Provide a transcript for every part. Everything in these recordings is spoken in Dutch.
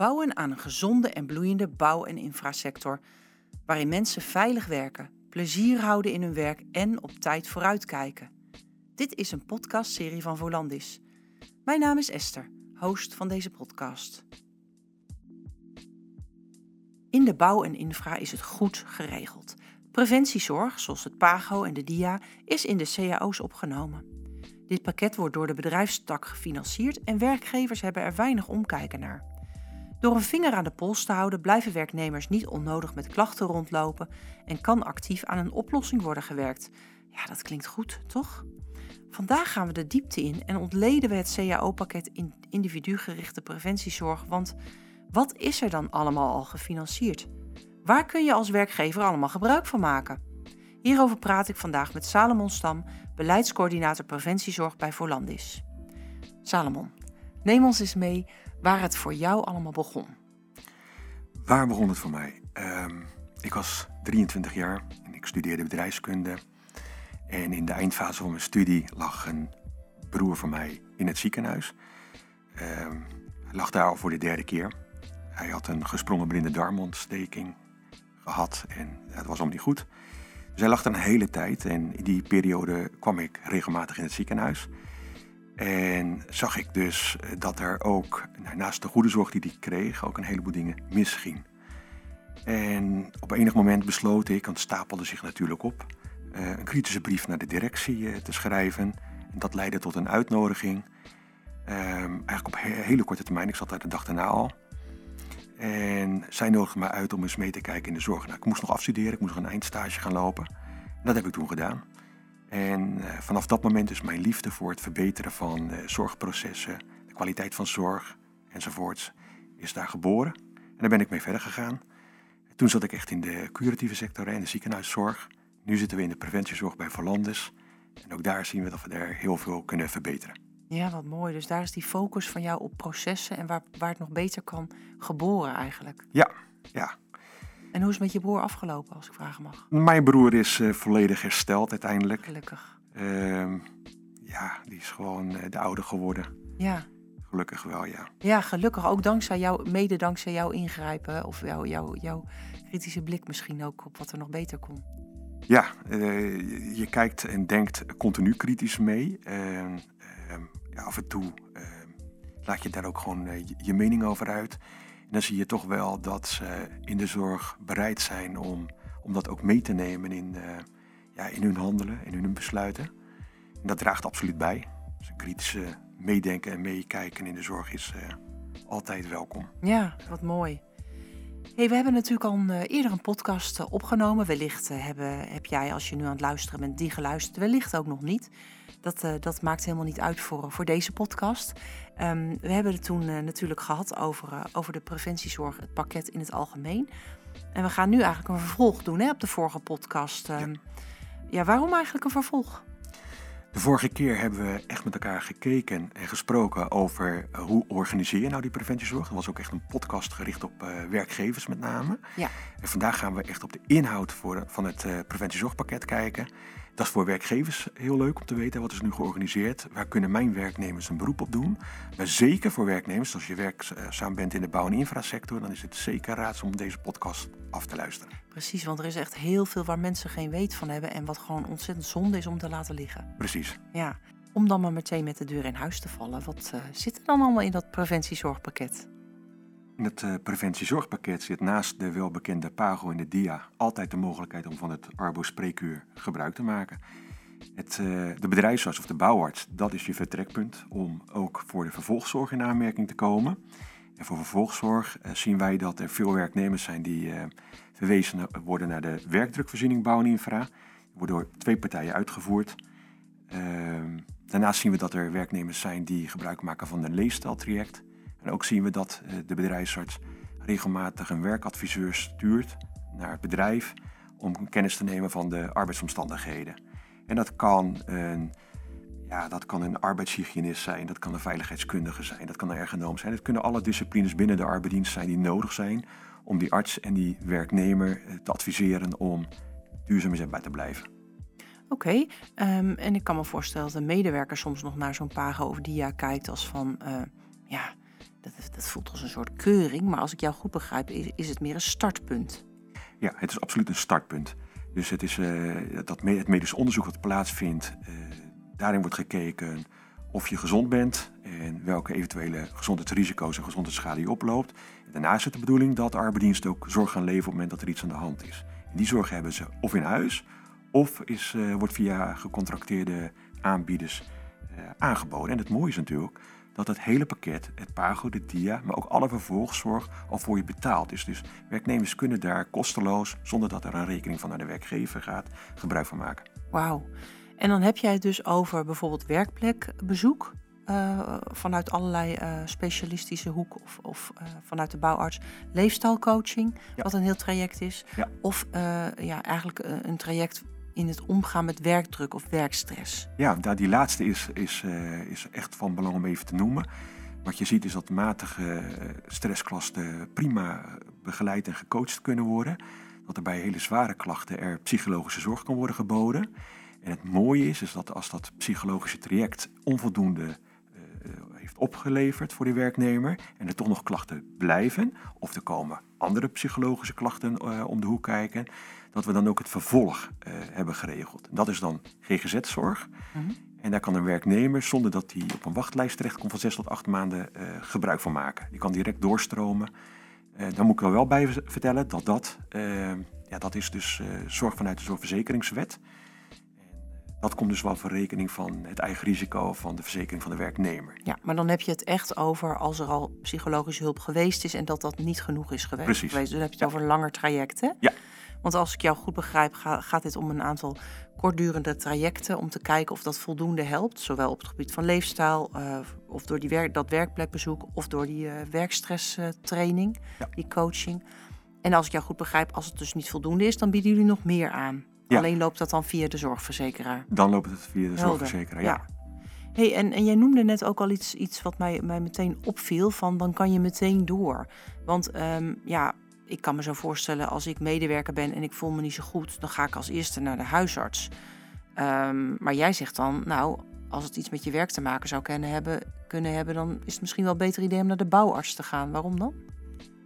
Bouwen aan een gezonde en bloeiende bouw- en infrasector, waarin mensen veilig werken, plezier houden in hun werk en op tijd vooruitkijken. Dit is een podcastserie van Volandis. Mijn naam is Esther, host van deze podcast. In de bouw en infra is het goed geregeld. Preventiezorg, zoals het PAGO en de DIA, is in de cao's opgenomen. Dit pakket wordt door de bedrijfstak gefinancierd en werkgevers hebben er weinig omkijken naar. Door een vinger aan de pols te houden blijven werknemers niet onnodig met klachten rondlopen en kan actief aan een oplossing worden gewerkt. Ja, dat klinkt goed, toch? Vandaag gaan we de diepte in en ontleden we het CAO-pakket in individuugerichte preventiezorg, want wat is er dan allemaal al gefinancierd? Waar kun je als werkgever allemaal gebruik van maken? Hierover praat ik vandaag met Salomon Stam, beleidscoördinator preventiezorg bij Volandis. Salomon, neem ons eens mee waar het voor jou allemaal begon. Waar begon het voor mij? Ehm, ik was 23 jaar en ik studeerde bedrijfskunde. En in de eindfase van mijn studie lag een broer van mij in het ziekenhuis. Ehm, hij lag daar al voor de derde keer. Hij had een gesprongen blinde darmontsteking gehad en dat was allemaal niet goed. Dus hij lag er een hele tijd en in die periode kwam ik regelmatig in het ziekenhuis. En zag ik dus eh, dat er ook, nou, naast de goede zorg die hij kreeg, ook een heleboel dingen misging. En op enig moment besloot ik, want het stapelde zich natuurlijk op, eh, een kritische brief naar de directie eh, te schrijven. En dat leidde tot een uitnodiging. Ehm, eigenlijk op hele korte termijn, ik zat daar de dag daarna al. En zij nodigde me uit om eens mee te kijken in de zorg. Nou, ik moest nog afstuderen, ik moest nog een eindstage gaan lopen. En dat heb ik toen gedaan. En uh, vanaf dat moment is mijn liefde voor het verbeteren van uh, zorgprocessen, de kwaliteit van zorg enzovoorts, is daar geboren. En daar ben ik mee verder gegaan. Toen zat ik echt in de curatieve sector en de ziekenhuiszorg. Nu zitten we in de preventiezorg bij Verlandes. En ook daar zien we dat we daar heel veel kunnen verbeteren. Ja, wat mooi. Dus daar is die focus van jou op processen en waar, waar het nog beter kan geboren eigenlijk. Ja, ja. En hoe is het met je broer afgelopen, als ik vragen mag? Mijn broer is uh, volledig hersteld uiteindelijk. Gelukkig. Uh, ja, die is gewoon uh, de oude geworden. Ja. Gelukkig wel, ja. Ja, gelukkig. Ook dankzij jou, mede dankzij jouw ingrijpen of jouw jou, jou kritische blik misschien ook op wat er nog beter kon. Ja, je, je kijkt en denkt continu kritisch mee. Ehm, ja, af en toe laat je daar ook gewoon je mening over uit dan zie je toch wel dat ze in de zorg bereid zijn om, om dat ook mee te nemen in, uh, ja, in hun handelen, in hun besluiten. En dat draagt absoluut bij. Dus kritische meedenken en meekijken in de zorg is uh, altijd welkom. Ja, wat mooi. Hey, we hebben natuurlijk al uh, eerder een podcast opgenomen. Wellicht hebben, heb jij, als je nu aan het luisteren bent, die geluisterd. Wellicht ook nog niet. Dat, dat maakt helemaal niet uit voor, voor deze podcast. Um, we hebben het toen uh, natuurlijk gehad over, uh, over de preventiezorg, het pakket in het algemeen. En we gaan nu eigenlijk een vervolg doen hè, op de vorige podcast. Um, ja. ja, waarom eigenlijk een vervolg? De vorige keer hebben we echt met elkaar gekeken en gesproken over hoe organiseer je nou die preventiezorg. Dat was ook echt een podcast gericht op uh, werkgevers met name. Ja. En vandaag gaan we echt op de inhoud voor, van het uh, preventiezorgpakket kijken. Dat is voor werkgevers heel leuk om te weten wat is nu georganiseerd. Waar kunnen mijn werknemers een beroep op doen? Maar zeker voor werknemers, als je werkzaam bent in de bouw- en infrasector, dan is het zeker raadzaam om deze podcast af te luisteren. Precies, want er is echt heel veel waar mensen geen weet van hebben en wat gewoon ontzettend zonde is om te laten liggen. Precies. Ja, om dan maar meteen met de deur in huis te vallen. Wat uh, zit er dan allemaal in dat preventiezorgpakket? In het uh, preventiezorgpakket zit naast de welbekende PAGO en de DIA altijd de mogelijkheid om van het Arbo-spreekuur gebruik te maken. Het, uh, de bedrijfsarts of de bouwarts, dat is je vertrekpunt om ook voor de vervolgzorg in aanmerking te komen. En voor vervolgzorg uh, zien wij dat er veel werknemers zijn die verwezen worden naar de werkdrukvoorziening bouw infra. Wordt door twee partijen uitgevoerd. Ehm, daarnaast zien we dat er werknemers zijn die gebruik maken van een leefstijltraject. En ook zien we dat de bedrijfsarts regelmatig een werkadviseur stuurt naar het bedrijf om kennis te nemen van de arbeidsomstandigheden. En dat kan een, ja, dat kan een arbeidshygiënist zijn, dat kan een veiligheidskundige zijn, dat kan een ergonoom zijn. Het kunnen alle disciplines binnen de arbeidsdienst zijn die nodig zijn om die arts en die werknemer te adviseren om duurzaam inzetbaar te blijven. Oké, um, en ik kan me voorstellen dat een medewerker soms nog naar zo'n pago of dia kijkt als van, uh, ja, dat, voelt als een soort keuring, maar als ik jou goed begrijp, is, het meer een startpunt. Ja, het is absoluut een startpunt. Dus het is uh, dat medisch onderzoek wat plaatsvindt, uh, daarin wordt gekeken of je gezond bent en welke eventuele gezondheidsrisico's en gezondheidsschade je oploopt. Daarnaast is het de bedoeling dat arbeidsdiensten ook zorg gaan leveren op het moment dat er iets aan de hand is. Die zorg hebben ze of in huis of is, uh, wordt via gecontracteerde aanbieders aangeboden. En het mooie is natuurlijk dat het hele pakket, het PAGO, de DIA, maar ook alle vervolgzorg al voor je betaald is. Dus werknemers kunnen daar kosteloos, zonder dat er een rekening van naar de werkgever gaat, gebruik van maken. Wauw. En dan heb jij het dus over bijvoorbeeld werkplekbezoek. Uh, vanuit allerlei uh, specialistische hoek of, of uh, vanuit de bouwarts. Leefstijlcoaching, ja. wat een heel traject is. Ja. Of ja, eigenlijk een traject in het omgaan met werkdruk of werkstress? Ja, die laatste is, is, uh, is echt van belang om even te noemen. Wat je ziet is dat matige eh, stressklachten prima begeleid en gecoacht kunnen worden. Dat er bij hele zware klachten er psychologische zorg kan worden geboden. En het mooie is, is dat als dat psychologische traject onvoldoende uh, heeft opgeleverd voor die werknemer en er toch nog klachten blijven, of er komen andere psychologische klachten om de hoek kijken, dat we dan ook het vervolg uh, hebben geregeld. Dat is dan GGZ-zorg. Mm -hmm. En daar kan een werknemer, zonder dat hij op een wachtlijst terechtkomt van zes tot acht maanden, uh, gebruik van maken. Die kan direct doorstromen. Uh, dan moet ik er wel bij vertellen dat dat, ja, dat is dus zorg vanuit de zorgverzekeringswet. Dat komt dus wel voor rekening van het eigen risico van de verzekering van de werknemer. Ja, maar dan heb je het echt over als er al psychologische hulp geweest is en dat dat niet genoeg is geweest. Precies. Geweest. Dan heb je het ja. over een langer traject, hè? Ja. Want als ik jou goed begrijp, gaat dit om een aantal kortdurende trajecten om te kijken of dat voldoende helpt. Zowel op het gebied van leefstijl, uh, of door die werk, dat werkplekbezoek, of door die uh, werkstresstraining, uh, ja. die coaching. En als ik jou goed begrijp, als het dus niet voldoende is, dan bieden jullie nog meer aan. Ja. Alleen loopt dat dan via de zorgverzekeraar. Dan loopt het via de Helder. zorgverzekeraar, ja. ja. Hey, en, en jij noemde net ook al iets, iets wat mij, mij meteen opviel, van dan kan je meteen door. Want um, ja, ik kan me zo voorstellen, als ik medewerker ben en ik voel me niet zo goed, dan ga ik als eerste naar de huisarts. Um, maar jij zegt dan, nou, als het iets met je werk te maken zou kunnen hebben, kunnen hebben, dan is het misschien wel een beter idee om naar de bouwarts te gaan. Waarom dan?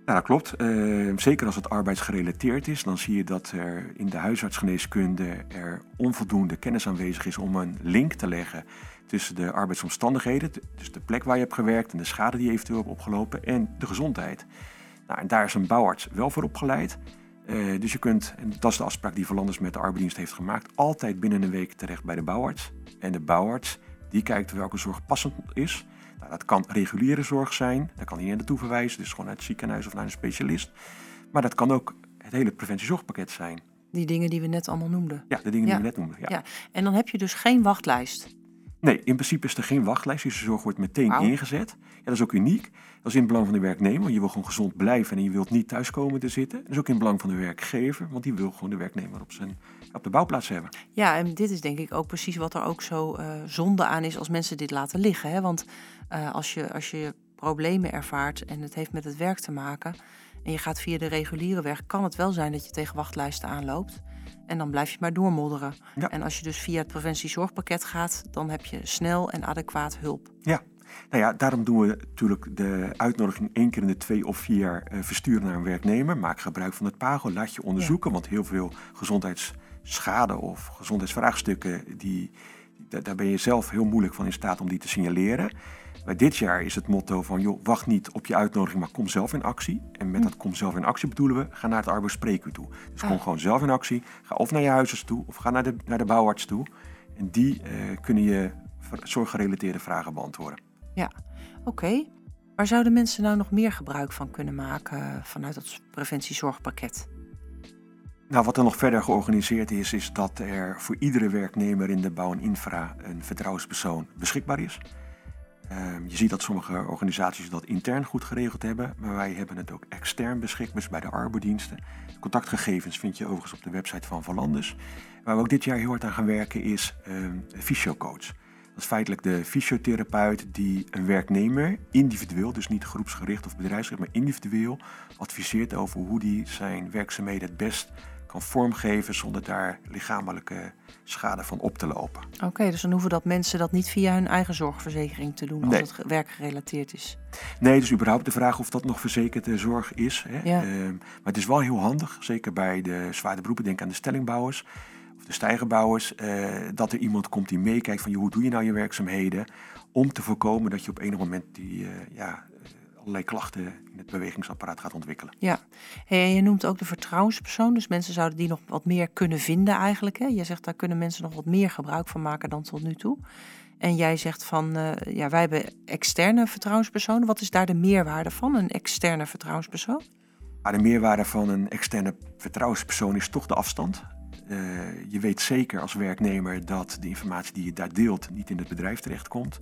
Ja, dat klopt. Uh, zeker als het arbeidsgerelateerd is, dan zie je dat er in de huisartsgeneeskunde er onvoldoende kennis aanwezig is om een link te leggen tussen de arbeidsomstandigheden, dus de plek waar je hebt gewerkt en de schade die je eventueel hebt opgelopen, en de gezondheid. Nou, en daar is een bouwarts wel voor opgeleid. Uh, dus je kunt, en dat is de afspraak die Verlanders met de arbeidsdienst heeft gemaakt, altijd binnen een week terecht bij de bouwarts. En de bouwarts die kijkt welke zorg passend is. Nou, dat kan reguliere zorg zijn, daar kan hij naartoe verwijzen, dus gewoon naar het ziekenhuis of naar een specialist. Maar dat kan ook het hele preventiezorgpakket zijn. Die dingen die we net allemaal noemden. Ja, de dingen Ja. die we net noemden. Ja. Ja. En dan heb je dus geen wachtlijst. Nee, in principe is er geen wachtlijst. Dus de zorg wordt meteen ingezet. Ja, dat is ook uniek. Dat is in het belang van de werknemer, je wil gewoon gezond blijven en je wilt niet thuis komen te zitten. Dat is ook in het belang van de werkgever, want die wil gewoon de werknemer op, zijn, op de bouwplaats hebben. Ja, en dit is denk ik ook precies wat er ook zo eh, zonde aan is als mensen dit laten liggen. Hè? Want eh, als, je, als je problemen ervaart en het heeft met het werk te maken en je gaat via de reguliere weg, kan het wel zijn dat je tegen wachtlijsten aanloopt. En dan blijf je maar doormodderen. Ja. En als je dus via het preventiezorgpakket gaat, dan heb je snel en adequaat hulp. Ja, nou ja, daarom doen we natuurlijk de uitnodiging één keer in de twee of vier jaar eh, versturen naar een werknemer. Maak gebruik van het PAGO, laat je onderzoeken, want heel veel gezondheidsschade of gezondheidsvraagstukken, die, da- daar ben je zelf heel moeilijk van in staat om die te signaleren. Bij dit jaar is het motto van, joh, wacht niet op je uitnodiging, maar kom zelf in actie. En met dat kom zelf in actie bedoelen we, ga naar het arbeidsspreekuur toe. Dus kom Ah. gewoon zelf in actie. Ga of naar je huisarts toe, of ga naar de, naar de bouwarts toe. En die eh, kunnen je zorggerelateerde vragen beantwoorden. Ja, oké. Waar zouden mensen nou nog meer gebruik van kunnen maken vanuit dat preventiezorgpakket? Nou, wat er nog verder georganiseerd is, is dat er voor iedere werknemer in de bouw en infra een vertrouwenspersoon beschikbaar is. Ehm, je ziet dat sommige organisaties dat intern goed geregeld hebben, maar wij hebben het ook extern beschikbaar dus bij de arbodiensten. Contactgegevens vind je overigens op de website van Valandus. Waar we ook dit jaar heel hard aan gaan werken is een fysiocoach. Dat is feitelijk de fysiotherapeut die een werknemer individueel, dus niet groepsgericht of bedrijfsgericht, maar individueel adviseert over hoe die zijn werkzaamheden het best kan vormgeven zonder daar lichamelijke schade van op te lopen. Oké, dus dan hoeven dat mensen dat niet via hun eigen zorgverzekering te doen als Nee. het ge- werkgerelateerd is. Nee, dus überhaupt de vraag of dat nog verzekerde zorg is. Hè? Ja. Ehm, maar het is wel heel handig, zeker bij de zwaarde beroepen, denk aan de stellingbouwers of de stijgerbouwers, eh, dat er iemand komt die meekijkt van joh, hoe doe je nou je werkzaamheden, om te voorkomen dat je op enig moment die, eh, ja, allerlei klachten in het bewegingsapparaat gaat ontwikkelen. Ja, hey, en je noemt ook de vertrouwenspersoon. Dus mensen zouden die nog wat meer kunnen vinden eigenlijk. Hè? Je zegt daar kunnen mensen nog wat meer gebruik van maken dan tot nu toe. En jij zegt van, eh, ja, wij hebben externe vertrouwenspersonen. Wat is daar de meerwaarde van, een externe vertrouwenspersoon? Maar de meerwaarde van een externe vertrouwenspersoon is toch de afstand. Eh, je weet zeker als werknemer dat de informatie die je daar deelt niet in het bedrijf terechtkomt.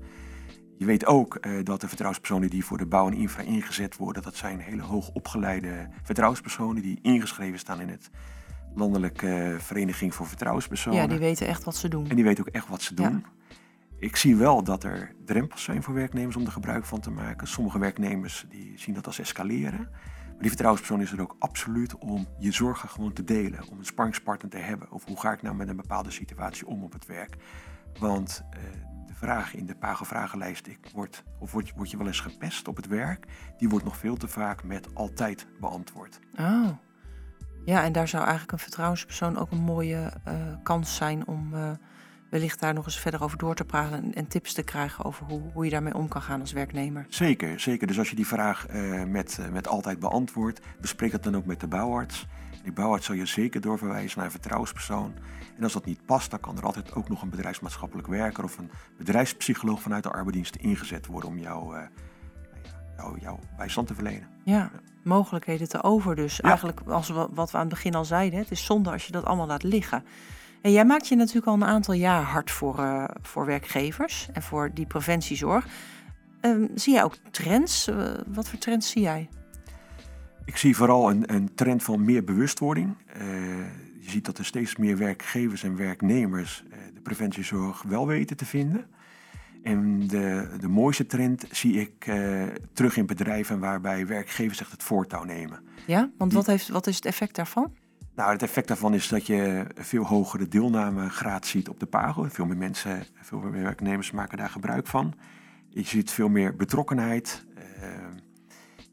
Je weet ook eh, dat de vertrouwenspersonen die voor de bouw en infra ingezet worden, dat zijn hele hoog opgeleide vertrouwenspersonen die ingeschreven staan in het landelijke vereniging voor vertrouwenspersonen. Ja, die weten echt wat ze doen. En die weten ook echt wat ze doen. Ik zie wel dat er drempels zijn voor werknemers om er gebruik van te maken. Sommige werknemers die zien dat als escaleren. Maar die vertrouwenspersoon is er ook absoluut om je zorgen gewoon te delen. Om een sparringspartner te hebben. Of hoe ga ik nou met een bepaalde situatie om op het werk. Want eh, vraag in de Pago-vragenlijst, ik word, of word, je- word je wel eens gepest op het werk? Die wordt nog veel te vaak met altijd beantwoord. Oh. Ja, en daar zou eigenlijk een vertrouwenspersoon ook een mooie eh, kans zijn om eh, wellicht daar nog eens verder over door te praten en, en tips te krijgen over hoe, hoe je daarmee om kan gaan als werknemer. Zeker, zeker. Dus als je die vraag eh, met, met altijd beantwoordt, bespreek dat dan ook met de bouwarts. Die bouwarts zal je zeker doorverwijzen naar een vertrouwenspersoon. En als dat niet past, dan kan er altijd ook nog een bedrijfsmaatschappelijk werker of een bedrijfspsycholoog vanuit de arbeidsdienst ingezet worden om jou, eh, nou jou, jouw bijstand te verlenen. Ja, mogelijkheden te over dus. Ja. Eigenlijk als we, wat we aan het begin al zeiden, het is zonde als je dat allemaal laat liggen. En jij maakt je natuurlijk al een aantal jaar hard voor, eh, voor werkgevers en voor die preventiezorg. Ehm, zie jij ook trends? Eh, wat voor trends zie jij? Ik zie vooral een, een trend van meer bewustwording. Eh, je ziet dat er steeds meer werkgevers en werknemers eh, de preventiezorg wel weten te vinden. En de, de mooiste trend zie ik eh, terug in bedrijven waarbij werkgevers echt het voortouw nemen. Ja, want wat, heeft, wat is het effect daarvan? Nou, het effect daarvan is dat je veel hogere deelnamegraad ziet op de PAGO. Veel meer mensen, veel meer werknemers maken daar gebruik van. Je ziet veel meer betrokkenheid. eh,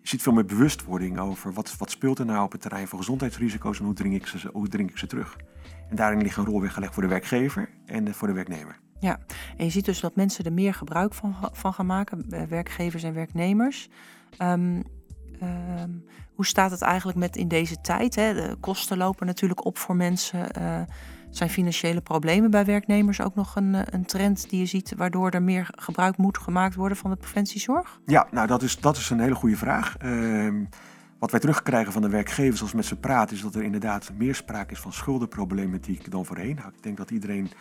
je ziet veel meer bewustwording over wat, wat speelt er nou op het terrein van gezondheidsrisico's en hoe dring ik ze, hoe ik ze terug. En daarin ligt een rol weggelegd voor de werkgever en voor de werknemer. Ja, en je ziet dus dat mensen er meer gebruik van, van gaan maken, eh, werkgevers en werknemers. Ehm, ehm, hoe staat het eigenlijk met in deze tijd? Hè? De kosten lopen natuurlijk op voor mensen. Eh, zijn financiële problemen bij werknemers ook nog een, eh, een trend die je ziet, waardoor er meer gebruik moet gemaakt worden van de preventiezorg? Ja, nou dat is, dat is een hele goede vraag. Ehm, wat wij terugkrijgen van de werkgevers als we met ze praten, is dat er inderdaad meer sprake is van schuldenproblematiek dan voorheen. Nou, ik denk dat iedereen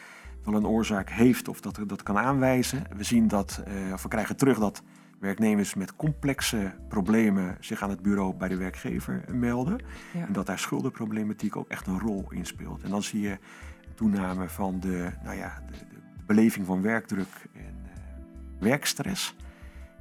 wel een oorzaak heeft of dat dat kan aanwijzen. We zien dat, eh, of we krijgen terug dat werknemers met complexe problemen zich aan het bureau bij de werkgever melden. Ja. En dat daar schuldenproblematiek ook echt een rol in speelt. En dan zie je toename van de, nou ja, de, de beleving van werkdruk en eh, werkstress.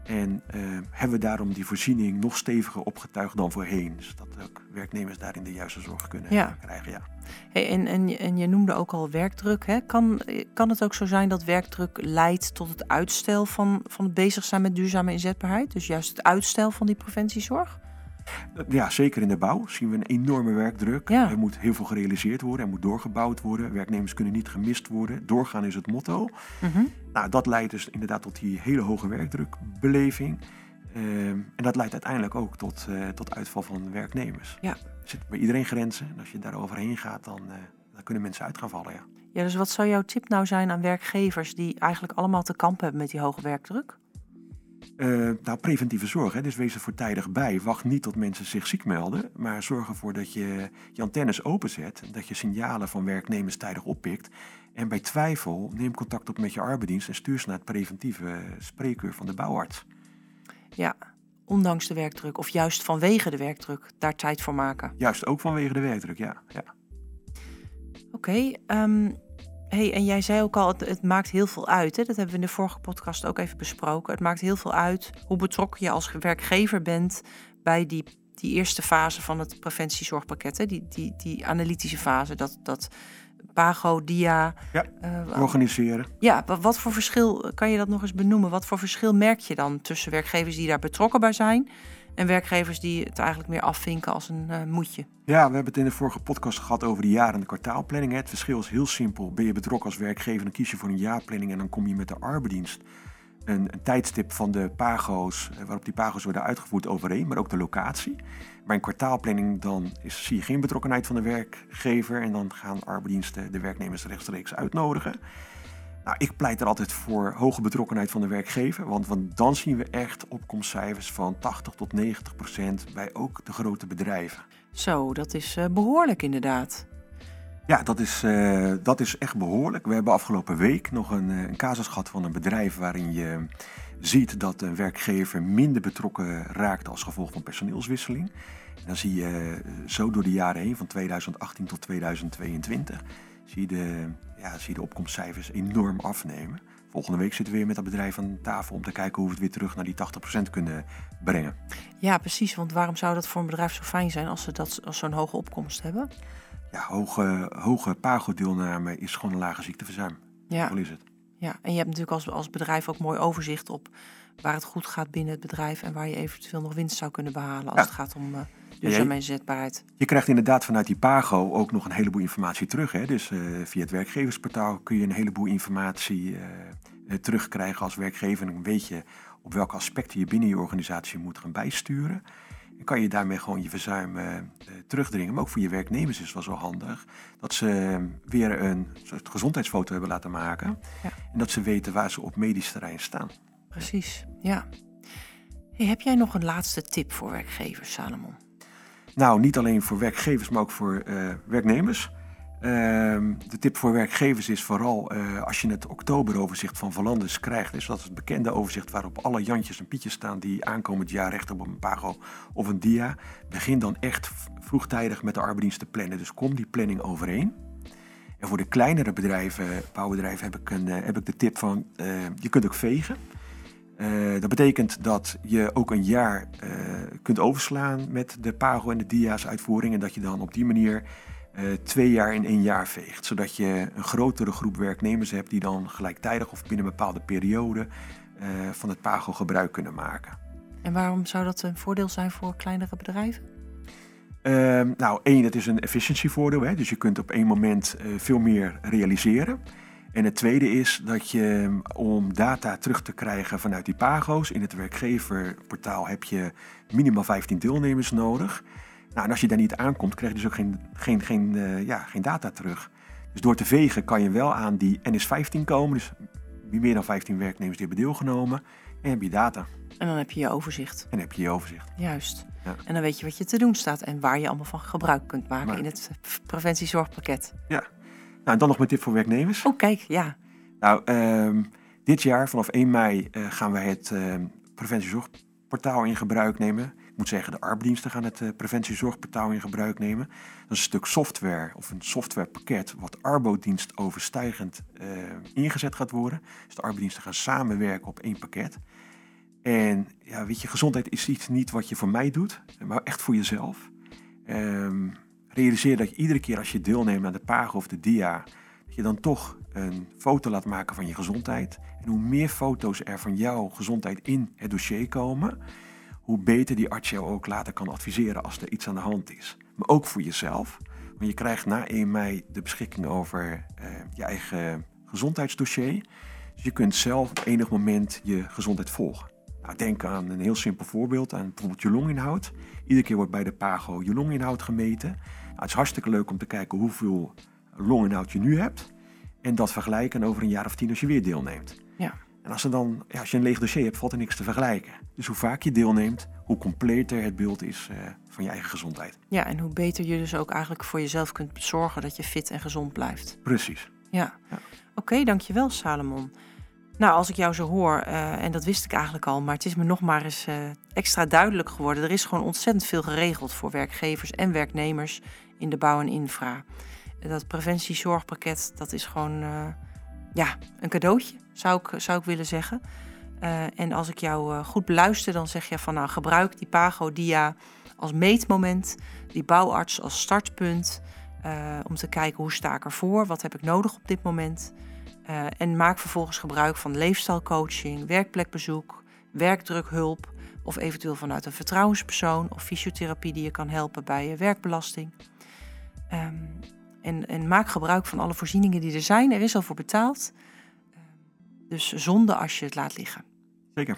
En eh, hebben we daarom die voorziening nog steviger opgetuigd dan voorheen. Zodat ook werknemers daarin de juiste zorg kunnen Ja. krijgen. Ja. Hey, en, en, je- en je noemde ook al werkdruk. Hè? Kan, kan het ook zo zijn dat werkdruk leidt tot het uitstel van, van het bezig zijn met duurzame inzetbaarheid? Dus juist het uitstel van die preventiezorg? Ja, zeker in de bouw zien we een enorme werkdruk. Ja. Er moet heel veel gerealiseerd worden, er moet doorgebouwd worden. Werknemers kunnen niet gemist worden. Doorgaan is het motto. Mhm. Nou, dat leidt dus inderdaad tot die hele hoge werkdrukbeleving. Ehm, en dat leidt uiteindelijk ook tot, eh, tot uitval van werknemers. Ja. Er zitten bij iedereen grenzen. En als je daar overheen gaat, dan, eh, dan kunnen mensen uit gaan vallen. Ja. Ja, dus wat zou jouw tip nou zijn aan werkgevers die eigenlijk allemaal te kampen hebben met die hoge werkdruk? Eh, nou, preventieve zorg. Hè? Dus wees er voortijdig bij. Wacht niet tot mensen zich ziek melden. Maar zorg ervoor dat je je antennes openzet. Dat je signalen van werknemers tijdig oppikt. En bij twijfel neem contact op met je arbeidsdienst en stuur ze naar het preventieve spreekuur van de bouwarts. Ja, ondanks de werkdruk of juist vanwege de werkdruk daar tijd voor maken. Juist ook vanwege de werkdruk, ja. ja. Oké, ehm, hey, en jij zei ook al, het, het maakt heel veel uit. Hè? Dat hebben we in de vorige podcast ook even besproken. Het maakt heel veel uit hoe betrokken je als werkgever bent bij die die eerste fase van het preventiezorgpakket, hè? Die, die, die analytische fase, dat, dat Pago, Dia. Ja, uh, organiseren. Ja, wat voor verschil kan je dat nog eens benoemen? Wat voor verschil merk je dan tussen werkgevers die daar betrokken bij zijn en werkgevers die het eigenlijk meer afvinken als een uh, moetje? Ja, we hebben het in de vorige podcast gehad over de jaar- en de kwartaalplanning. Het verschil is heel simpel. Ben je betrokken als werkgever, dan kies je voor een jaarplanning en dan kom je met de arbeidsdienst een, een, tijdstip van de pago's, eh, waarop die pago's worden uitgevoerd overeen, maar ook de locatie. Bij een kwartaalplanning dan is, zie je geen betrokkenheid van de werkgever en dan gaan arbeidsdiensten de werknemers rechtstreeks uitnodigen. Nou, ik pleit er altijd voor hoge betrokkenheid van de werkgever, want, want dan zien we echt opkomstcijfers van 80 tot 90 procent bij ook de grote bedrijven. Zo, dat is uh, behoorlijk inderdaad. Ja, dat is, uh, dat is echt behoorlijk. We hebben afgelopen week nog een, een casus gehad van een bedrijf waarin je ziet dat een werkgever minder betrokken raakt als gevolg van personeelswisseling. dan zie je zo door de jaren heen, van 2018 tot 2022, zie je de, ja, zie je de opkomstcijfers enorm afnemen. Volgende week zitten we weer met dat bedrijf aan tafel om te kijken hoe we het weer terug naar die 80% kunnen brengen. Ja, precies. Want waarom zou dat voor een bedrijf zo fijn zijn als ze dat, als zo'n hoge opkomst hebben? Ja, hoge, hoge pago-deelname is gewoon een lage ziekteverzuim. Ja. Hoe is het? Ja, en je hebt natuurlijk als, als bedrijf ook mooi overzicht op waar het goed gaat binnen het bedrijf en waar je eventueel nog winst zou kunnen behalen als het gaat om uh, duurzame inzetbaarheid. Je krijgt inderdaad vanuit die Pago ook nog een heleboel informatie terug. Hè? Dus uh, via het werkgeversportaal kun je een heleboel informatie uh, terugkrijgen als werkgever. En dan weet je op welke aspecten je binnen je organisatie moet gaan bijsturen. En kan je daarmee gewoon je verzuim uh, terugdringen. Maar ook voor je werknemers is het wel zo handig dat ze weer een soort gezondheidsfoto hebben laten maken. Ja. En dat ze weten waar ze op medisch terrein staan. Precies, ja. Hey, heb jij nog een laatste tip voor werkgevers, Salomon? Nou, niet alleen voor werkgevers, maar ook voor uh, werknemers. Ehm, de tip voor werkgevers is vooral uh, als je het oktoberoverzicht van Valandis krijgt, is dat het bekende overzicht waarop alle Jantjes en Pietjes staan die aankomend jaar recht op een pago of een dia. Begin dan echt vroegtijdig met de arbeidsdienst te plannen. Dus kom die planning overeen. En voor de kleinere bedrijven, bouwbedrijven, heb ik, een, uh, heb ik de tip van je kunt ook vegen. Dat betekent dat je ook een jaar kunt overslaan met de pago en de dia's uitvoering en dat je dan op die manier uh, twee jaar in één jaar veegt. Zodat je een grotere groep werknemers hebt die dan gelijktijdig of binnen een bepaalde periode van het PAGO gebruik kunnen maken. En waarom zou dat een voordeel zijn voor kleinere bedrijven? Uh, nou, één, het is een efficiëntievoordeel. Hè? Dus je kunt op één moment veel meer realiseren. En het tweede is dat je om data terug te krijgen vanuit die PAGO's, in het werkgeverportaal heb je minimaal 15 deelnemers nodig. Nou, en als je daar niet aankomt, krijg je dus ook geen, geen, geen, uh, ja, geen data terug. Dus door te vegen kan je wel aan die NS15 komen. Dus meer dan 15 werknemers die hebben deelgenomen. En heb je data. En dan heb je je overzicht. En dan heb je je overzicht. Juist. Ja. En dan weet je wat je te doen staat en waar je allemaal van gebruik kunt maken maar, in het preventiezorgpakket. Ja. Nou, dan nog met tip voor werknemers. Oh, kijk, ja. Nou, um, dit jaar, vanaf 1 mei, uh, gaan wij het uh, preventiezorgportaal in gebruik nemen. Ik moet zeggen, de arbeidsdiensten gaan het uh, preventiezorgportaal in gebruik nemen. Dat is een stuk software of een softwarepakket wat arbodienst overstijgend uh, ingezet gaat worden. Dus de arbeidsdiensten gaan samenwerken op één pakket. En ja, weet je, gezondheid is iets niet wat je voor mij doet, maar echt voor jezelf. Um, realiseer dat je iedere keer als je deelneemt aan de PAGO of de DIA, dat je dan toch een foto laat maken van je gezondheid. En hoe meer foto's er van jouw gezondheid in het dossier komen, hoe beter die arts jou ook later kan adviseren als er iets aan de hand is. Maar ook voor jezelf. Want je krijgt na 1 mei de beschikking over uh, je eigen gezondheidsdossier. Dus je kunt zelf op enig moment je gezondheid volgen. Nou, denk aan een heel simpel voorbeeld, aan bijvoorbeeld je longinhoud. Iedere keer wordt bij de PAGO je longinhoud gemeten. Nou, het is hartstikke leuk om te kijken hoeveel longinhoud je nu hebt. En dat vergelijken over een jaar of tien als je weer deelneemt. Ja. En als, er dan, ja, als je een leeg dossier hebt, valt er niks te vergelijken. Dus hoe vaak je deelneemt, hoe completer het beeld is uh, van je eigen gezondheid. Ja, en hoe beter je dus ook eigenlijk voor jezelf kunt zorgen dat je fit en gezond blijft. Precies. Ja. ja. Oké, okay, dankjewel Salomon. Nou, als ik jou zo hoor, uh, en dat wist ik eigenlijk al, maar het is me nog maar eens uh, extra duidelijk geworden. Er is gewoon ontzettend veel geregeld voor werkgevers en werknemers in de bouw en infra. Dat preventiezorgpakket, dat is gewoon ja, een cadeautje zou ik, zou ik willen zeggen. Uh, en als ik jou uh, goed beluister, dan zeg je van nou gebruik die Pago Dia als meetmoment, die bouwarts als startpunt. Om te kijken hoe sta ik ervoor, wat heb ik nodig op dit moment. En maak vervolgens gebruik van leefstijlcoaching, werkplekbezoek, werkdrukhulp of eventueel vanuit een vertrouwenspersoon of fysiotherapie die je kan helpen bij je werkbelasting. Um, en, en, maak gebruik van alle voorzieningen die er zijn. Er is al voor betaald. Dus zonde als je het laat liggen. Zeker,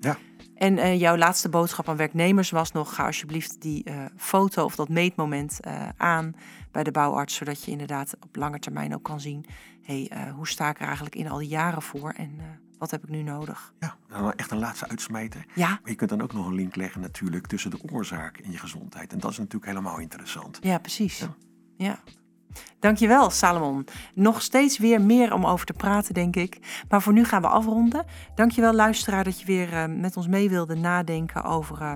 ja. En uh, jouw laatste boodschap aan werknemers was nog: ga alsjeblieft die uh, foto of dat meetmoment uh, aan bij de bouwarts, zodat je inderdaad op lange termijn ook kan zien: hé, hey, hoe sta ik er eigenlijk in al die jaren voor en wat heb ik nu nodig? Ja, dan echt een laatste uitsmijter. Ja. Maar je kunt dan ook nog een link leggen natuurlijk tussen de oorzaak en je gezondheid. En dat is natuurlijk helemaal interessant. Ja, precies. Ja. ja. Dankjewel, Salomon. Nog steeds weer meer om over te praten, denk ik. Maar voor nu gaan we afronden. Dankjewel, luisteraar, dat je weer uh, met ons mee wilde nadenken over uh,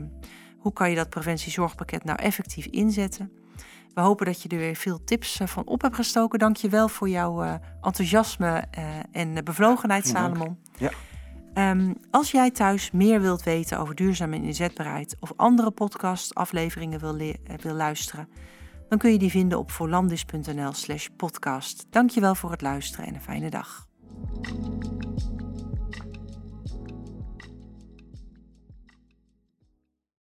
hoe kan je dat preventiezorgpakket nou effectief inzetten. We hopen dat je er weer veel tips uh, van op hebt gestoken. Dankjewel voor jouw enthousiasme en bevlogenheid, Salomon. Ja. Um, als jij thuis meer wilt weten over duurzaam en inzetbaarheid of andere podcastafleveringen wil, wil luisteren dan kun je die vinden op volandis.nl slash podcast. Dankjewel voor het luisteren en een fijne dag.